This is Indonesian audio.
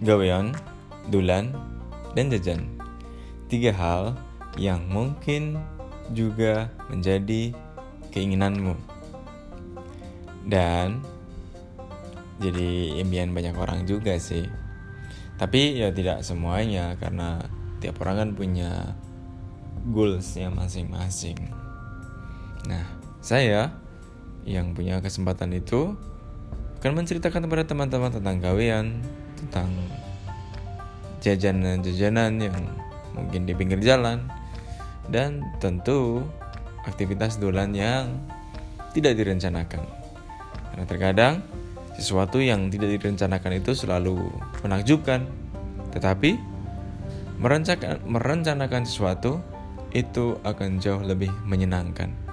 gawean, dulan, dan jajan. Tiga hal yang mungkin juga menjadi keinginanmu. Dan jadi impian banyak orang juga sih. Tapi ya tidak semuanya karena tiap orang kan punya goalsnya masing-masing. Nah, saya yang punya kesempatan itu akan menceritakan kepada teman-teman tentang gawean, tentang jajanan-jajanan yang mungkin di pinggir jalan, dan tentu aktivitas dolan yang tidak direncanakan. Karena terkadang sesuatu yang tidak direncanakan itu selalu menakjubkan, tetapi merencanakan, merencanakan sesuatu itu akan jauh lebih menyenangkan.